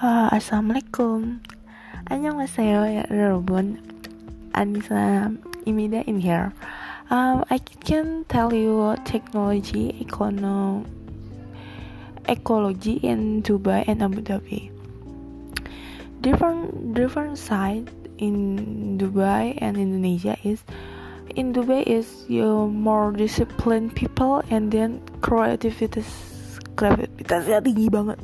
Uh, Assalamualaikum. Annyeonghaseyo ya 여러분 Anissa Imida in here. Um, I can tell you technology, econo, ecology in Dubai and Abu Dhabi. Different different side in Dubai and Indonesia is in Dubai is you more disciplined people and then creativity creativitasnya tinggi banget.